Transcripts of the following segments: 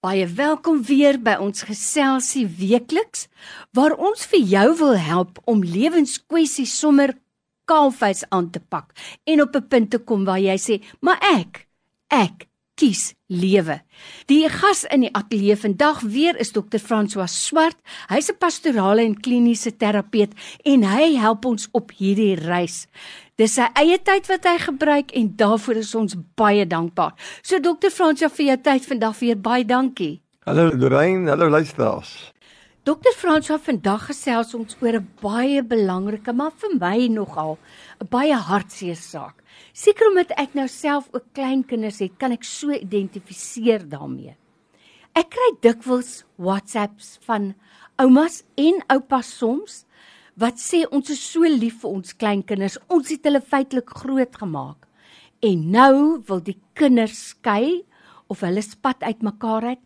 Baie welkom weer by ons geselsie weekliks waar ons vir jou wil help om lewenskwessies sommer kaalvuis aan te pak en op 'n punt te kom waar jy sê, "Maar ek, ek kies lewe." Die gas in die ateljee vandag weer is Dr. François Swart. Hy's 'n pastorale en kliniese terapeut en hy help ons op hierdie reis. Dis sy eie tyd wat hy gebruik en daarvoor is ons baie dankbaar. So Dr. Fransja vir jou tyd vandag weer baie dankie. Hallo Lorraine, hallo luisteraars. Dr. Fransja vandag gesels ons oor 'n baie belangrike, maar vir my nogal 'n baie hartseer saak. Seker omdat ek nou self ook kleinkinders het, kan ek so identifiseer daarmee. Ek kry dikwels WhatsApps van oumas en oupas soms wat sê ons is so lief vir ons kleinkinders. Ons het hulle feitelik groot gemaak. En nou wil die kinders skei of hulle spat uitmekaar uit.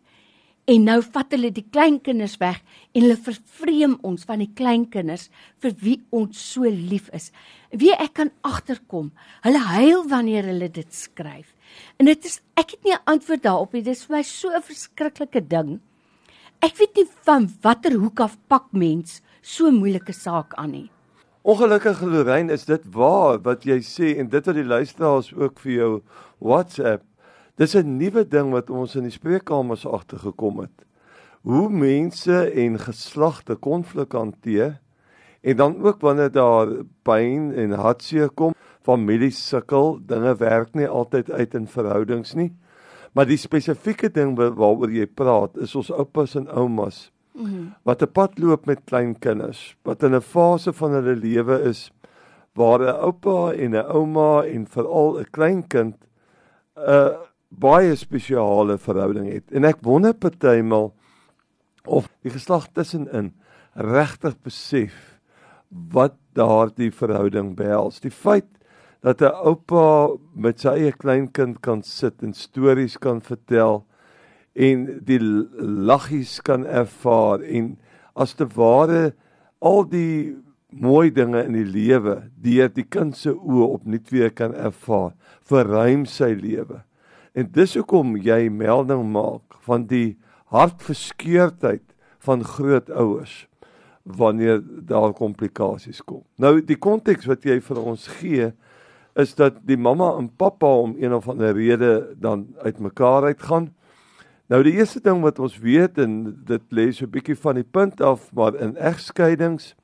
En nou vat hulle die kleinkinders weg en hulle vervreem ons van die kleinkinders vir wie ons so lief is. Wie ek kan agterkom. Hulle huil wanneer hulle dit skryf. En dit is ek het nie 'n antwoord daarop nie. Dit is vir my so 'n verskriklike ding. Ek weet nie van watter hoek af pak mens so moeilike saak aan nie. Ongelukkig Lorraine is dit waar wat jy sê en dit wat die luisteraars ook vir jou WhatsApp. Dis 'n nuwe ding wat ons in die spreekkamers agtergekom het. Hoe mense en geslagte konflik hanteer en dan ook wanneer daar pyn en hartseer kom, families sukkel, dinge werk nie altyd uit in verhoudings nie. Maar die spesifieke ding waaroor jy praat is ons oupas en oumas -hmm. wat 'n pad loop met klein kinders, wat in 'n fase van hulle lewe is waar 'n oupa en 'n ouma en veral 'n kleinkind 'n baie spesiale verhouding het. En ek wonder partymal of die geslag tussenin regtig besef wat daardie verhouding behels. Die feit dat 'n oupa met sy eie kleinkind kan sit en stories kan vertel en die laggies kan ervaar en as te ware al die mooi dinge in die lewe deur die kind se oë opnuut weer kan ervaar verruim sy lewe en dis hoekom jy melding maak van die hartverskeurdheid van grootouers wanneer daar komplikasies kom. Nou die konteks wat jy vir ons gee is dat die mamma en pappa om een of ander rede dan uitmekaar uitgaan. Nou die eerste ding wat ons weet en dit lê so 'n bietjie van die punt af, maar in egskeidings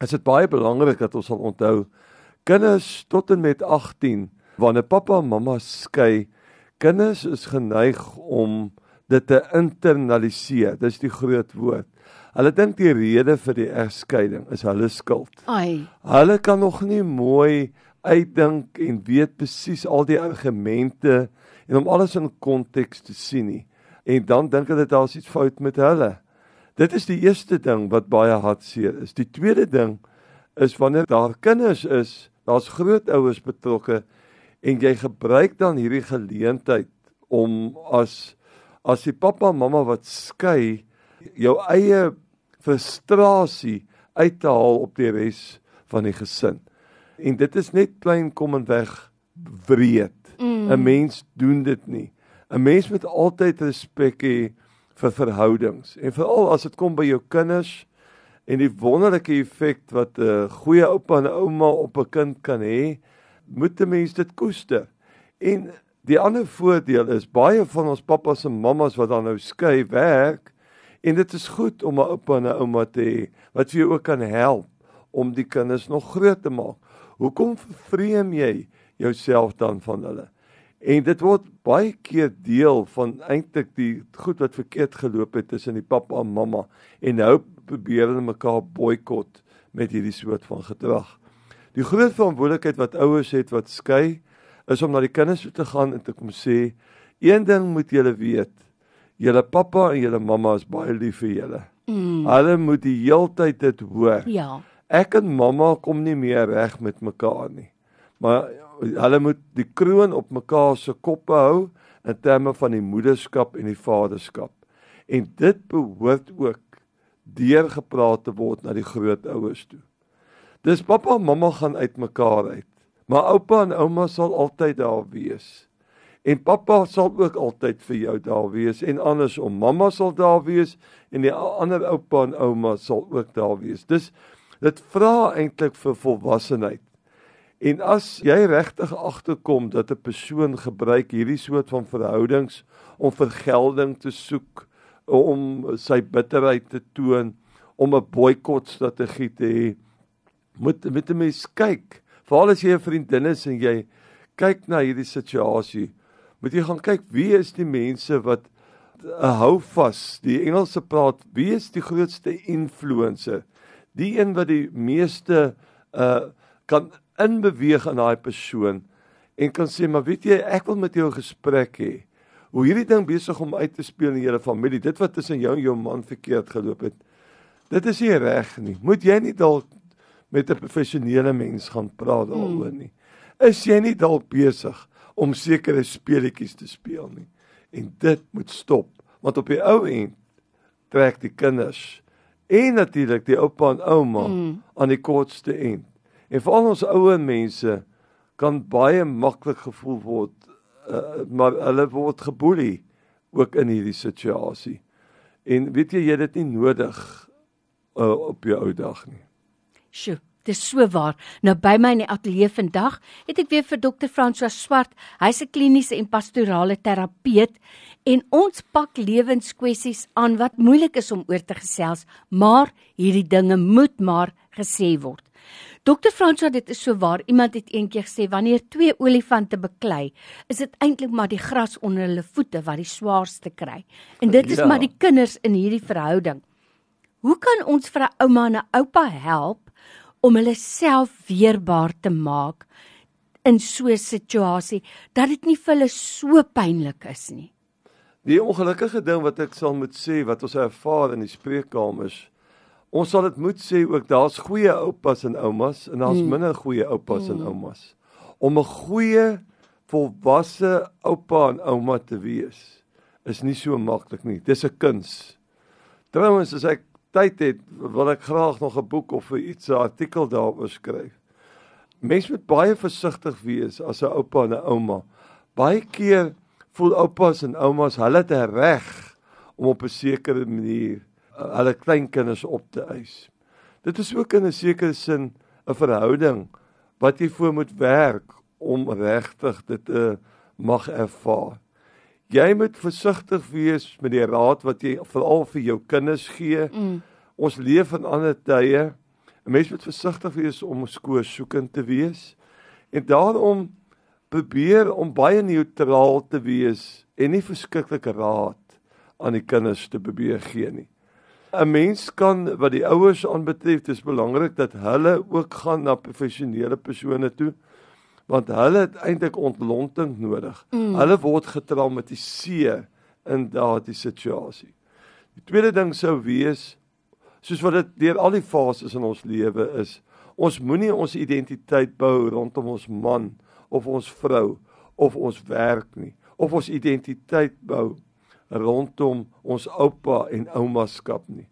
is dit baie belangrik dat ons sal onthou kinders tot en met 18 wanneer pappa en mamma skei, kinders is geneig om dit te internaliseer. Dis die groot woord. Hulle dink die rede vir die egskeiding is hulle skuld. Ai. Hulle kan nog nie mooi uitdink en weet presies al die argumente en om alles in konteks te sien nie en dan dink hulle daar's iets fout met hulle. Dit is die eerste ding wat baie hartseer is. Die tweede ding is wanneer daar kinders is, daar's grootouers betrokke en jy gebruik dan hierdie geleentheid om as as die pappa en mamma wat skei jou eie frustrasie uit te haal op die res van die gesin. En dit is net klein kom en weg wreed. 'n mm. Mens doen dit nie. 'n Mens moet altyd respek hê vir verhoudings en veral as dit kom by jou kinders en die wonderlike effek wat 'n goeie oupa en ouma op 'n kind kan hê, moet 'n mens dit koester. En die ander voordeel is baie van ons pappas en mammas wat dan nou skei werk en dit is goed om 'n oupa en 'n ouma te hê wat vir jou ook kan help om die kinders nog groot te maak. Hoekom vreem jy jouself dan van hulle? En dit word baie keer deel van eintlik die goed wat verkeerd geloop het tussen die pappa en mamma en nou probeer hulle mekaar boikot met hierdie soort van gedrag. Die groot verantwoordelikheid wat ouers het wat skei is om na die kinders toe te gaan en te kom sê een ding moet julle weet julle pappa en julle mamma is baie lief vir julle. Mm. Hulle moet die heeltyd dit hoor. Ja. Ek en mamma kom nie meer reg met mekaar nie. Maar hulle moet die kroon op mekaar se koppe hou in terme van die moederskap en die vaderskap. En dit behoort ook deurgepraat te word na die grootouers toe. Dis pappa en mamma gaan uitmekaar uit, maar oupa en ouma sal altyd daar wees. En pappa sal ook altyd vir jou daar wees en andersom mamma sal daar wees en die ander oupa en ouma sal ook daar wees. Dis dit vra eintlik vir volwassenheid. En as jy regtig agterkom dat 'n persoon gebruik hierdie soort van verhoudings om vergelding te soek, om sy bitterheid te toon, om 'n boikot strategie te hê, moet met 'n mens kyk. Veral as jy 'n vriendin is en jy kyk na hierdie situasie, moet jy gaan kyk wie is die mense wat 'n hou vas. Die Engelse praat, wie is die grootste influencer? Die een wat die meeste uh kan inbeweeg in daai persoon en kan sê, "Maar weet jy, ek wil met jou 'n gesprek hê." Hoe hierdie ding besig om uit te speel in julle familie, dit wat tussen jou en jou man verkeerd geloop het. Dit is nie reg nie. Moet jy nie dalk met 'n professionele mens gaan praat daaroor nie? Is jy nie dalk besig om sekere speletjies te speel nie? En dit moet stop, want op die ou end trek die kinders en natuurlik die oupa en ouma mm. aan die kortste end. En vir al ons ouer mense kan baie maklik gevoel word uh, maar hulle word geboelie ook in hierdie situasie. En weet jy jy het dit nie nodig uh, op jou ou dag nie. Sjoe, dis so waar. Nou by my in die ateljee vandag het ek weer vir dokter François Swart. Hy's 'n kliniese en pastorale terapeut en ons pak lewenskwessies aan wat moeilik is om oor te gesels, maar hierdie dinge moet maar gesê word. Dokter Franswa, dit is so waar. Iemand het eendag gesê wanneer twee olifante beklei, is dit eintlik maar die gras onder hulle voete wat die swaarste kry. En dit is ja. maar die kinders in hierdie verhouding. Hoe kan ons vir 'n ouma en 'n oupa help om hulle self weerbaar te maak in so 'n situasie dat dit nie vir hulle so pynlik is nie? Die ongelukkige ding wat ek sal moet sê wat ons ervaar in die spreekkamers Ons sal dit moet sê ook daar's goeie oupas en oumas en daar's hmm. minder goeie oupas hmm. en oumas. Om 'n goeie volwasse oupa en ouma te wees is nie so maklik nie. Dis 'n kuns. Trouwens as ek tyd het, wil ek graag nog 'n boek of iets 'n artikel daaroor skryf. Mense moet baie versigtig wees as 'n oupa en 'n ouma. Baie keer voel oupas en oumas hulle het 'n reg om op 'n sekere manier hulle kleinkinders op te eis. Dit is ook in 'n sekere sin 'n verhouding wat jy voor moet werk om regtig dit te mag ervaar. Jy moet versigtig wees met die raad wat jy veral vir jou kinders gee. Mm. Ons leef in ander tye. 'n Mens moet versigtig wees om skoorsoekend te wees. En daarom probeer om baie neutraal te wees en nie verskriklike raad aan die kinders te probeer gee nie. 'n mens kan wat die ouers aanbetref, dis belangrik dat hulle ook gaan na professionele persone toe want hulle het eintlik ontlonting nodig. Mm. Hulle word getraumatiseer in daardie situasie. Die tweede ding sou wees soos wat dit deur al die fases in ons lewe is, ons moenie ons identiteit bou rondom ons man of ons vrou of ons werk nie of ons identiteit bou rondom ons oupa en ouma skap nie.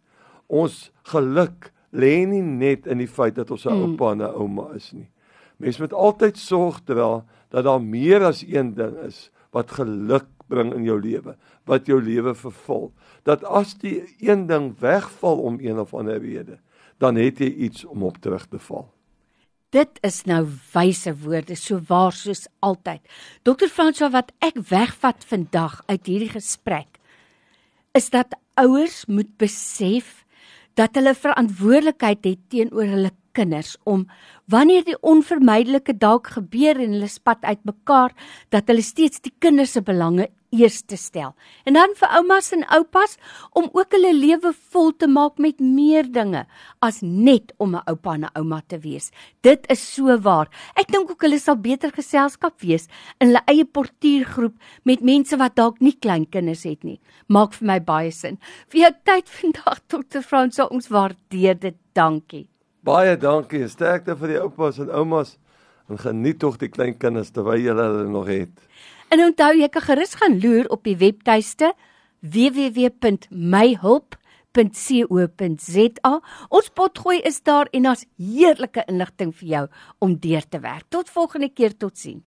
Ons geluk lê nie net in die feit dat ons 'n mm. oupa en 'n ouma is nie. Mens moet altyd sorg dra dat daar meer as een ding is wat geluk bring in jou lewe, wat jou lewe vervul. Dat as die een ding wegval om een of ander rede, dan het jy iets om op terug te val. Dit is nou wyse woorde, so waar soos altyd. Dokter Franswa wat ek wegvat vandag uit hierdie gesprek is dat ouers moet besef dat hulle verantwoordelikheid het teenoor hulle kinders om wanneer die onvermydelike dalk gebeur en hulle spat uitmekaar dat hulle steeds die kinders se belange eers te stel. En dan vir oumas en oupas om ook hulle lewe vol te maak met meer dinge as net om 'n oupa en 'n ouma te wees. Dit is so waar. Ek dink ook hulle sal beter geselskap wees in hulle eie portuïergroep met mense wat dalk nie kleinkinders het nie. Maak vir my baie sin. Vir jou tyd vandag Dr. Frans, ons waardeer dit. Dankie. Baie dankie. Sterkte vir die oupas en oumas en geniet tog die kleinkinders terwyl jy hulle nog het. En onthou jy kan gerus gaan loer op die webtuiste www.myhulp.co.za. Ons potgooi is daar en daar's heerlike inligting vir jou om deur te werk. Tot volgende keer, totsiens.